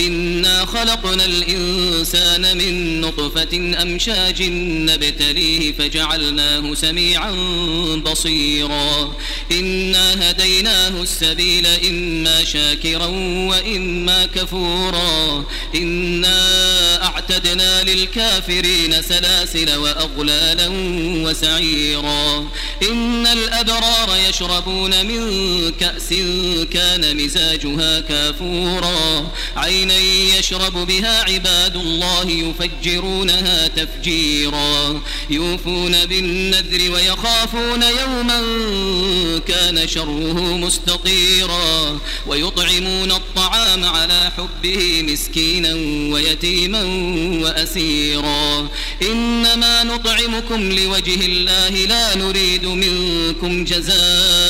إنا خلقنا الإنسان من نطفة أمشاج نبتليه فجعلناه سميعا بصيرا. إنا هديناه السبيل إما شاكرا وإما كفورا. إنا أعتدنا للكافرين سلاسل وأغلالا وسعيرا. إن الأبرار يشربون من كأس كان مزاجها كافورا. عينا يشرب بها عباد الله يفجرونها تفجيرا يوفون بالنذر ويخافون يوما كان شره مستطيرا ويطعمون الطعام على حبه مسكينا ويتيما وأسيرا. إنما نطعمكم لوجه الله لا نريد منكم جزاء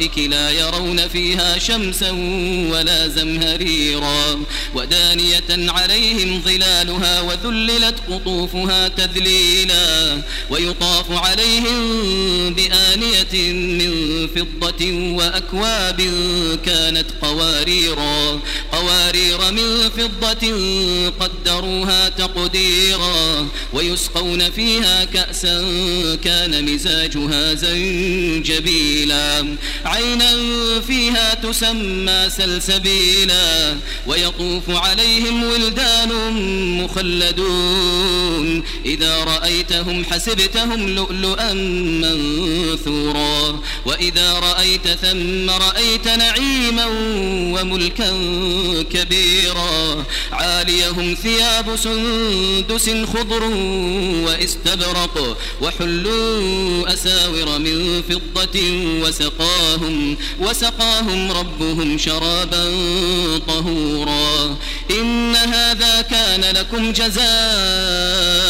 لا يرون فيها شمسا ولا زمهريرا. ودانية عليهم ظلالها وذللت قطوفها تذليلا. ويطاف عليهم بآنية من فضة وأكواب كانت قواريرا. قوارير من فضة قدروها تقديرا. ويسقون فيها كأسا كان مزاجها زنجبيلا. عينا فيها تسمى سلسبيلا ويطوف عليهم ولدان مخلدون. إذا رأيتهم حسبتهم لؤلؤا منثورا. وإذا رأيت ثم رأيت نعيما وملكا كبيرا. عاليهم ثياب سندس خضر واستبرق وحلوا أساور من فضة وسقاهم وسقاهم ربهم شرابا طهورا. إن هذا كان لكم جزاء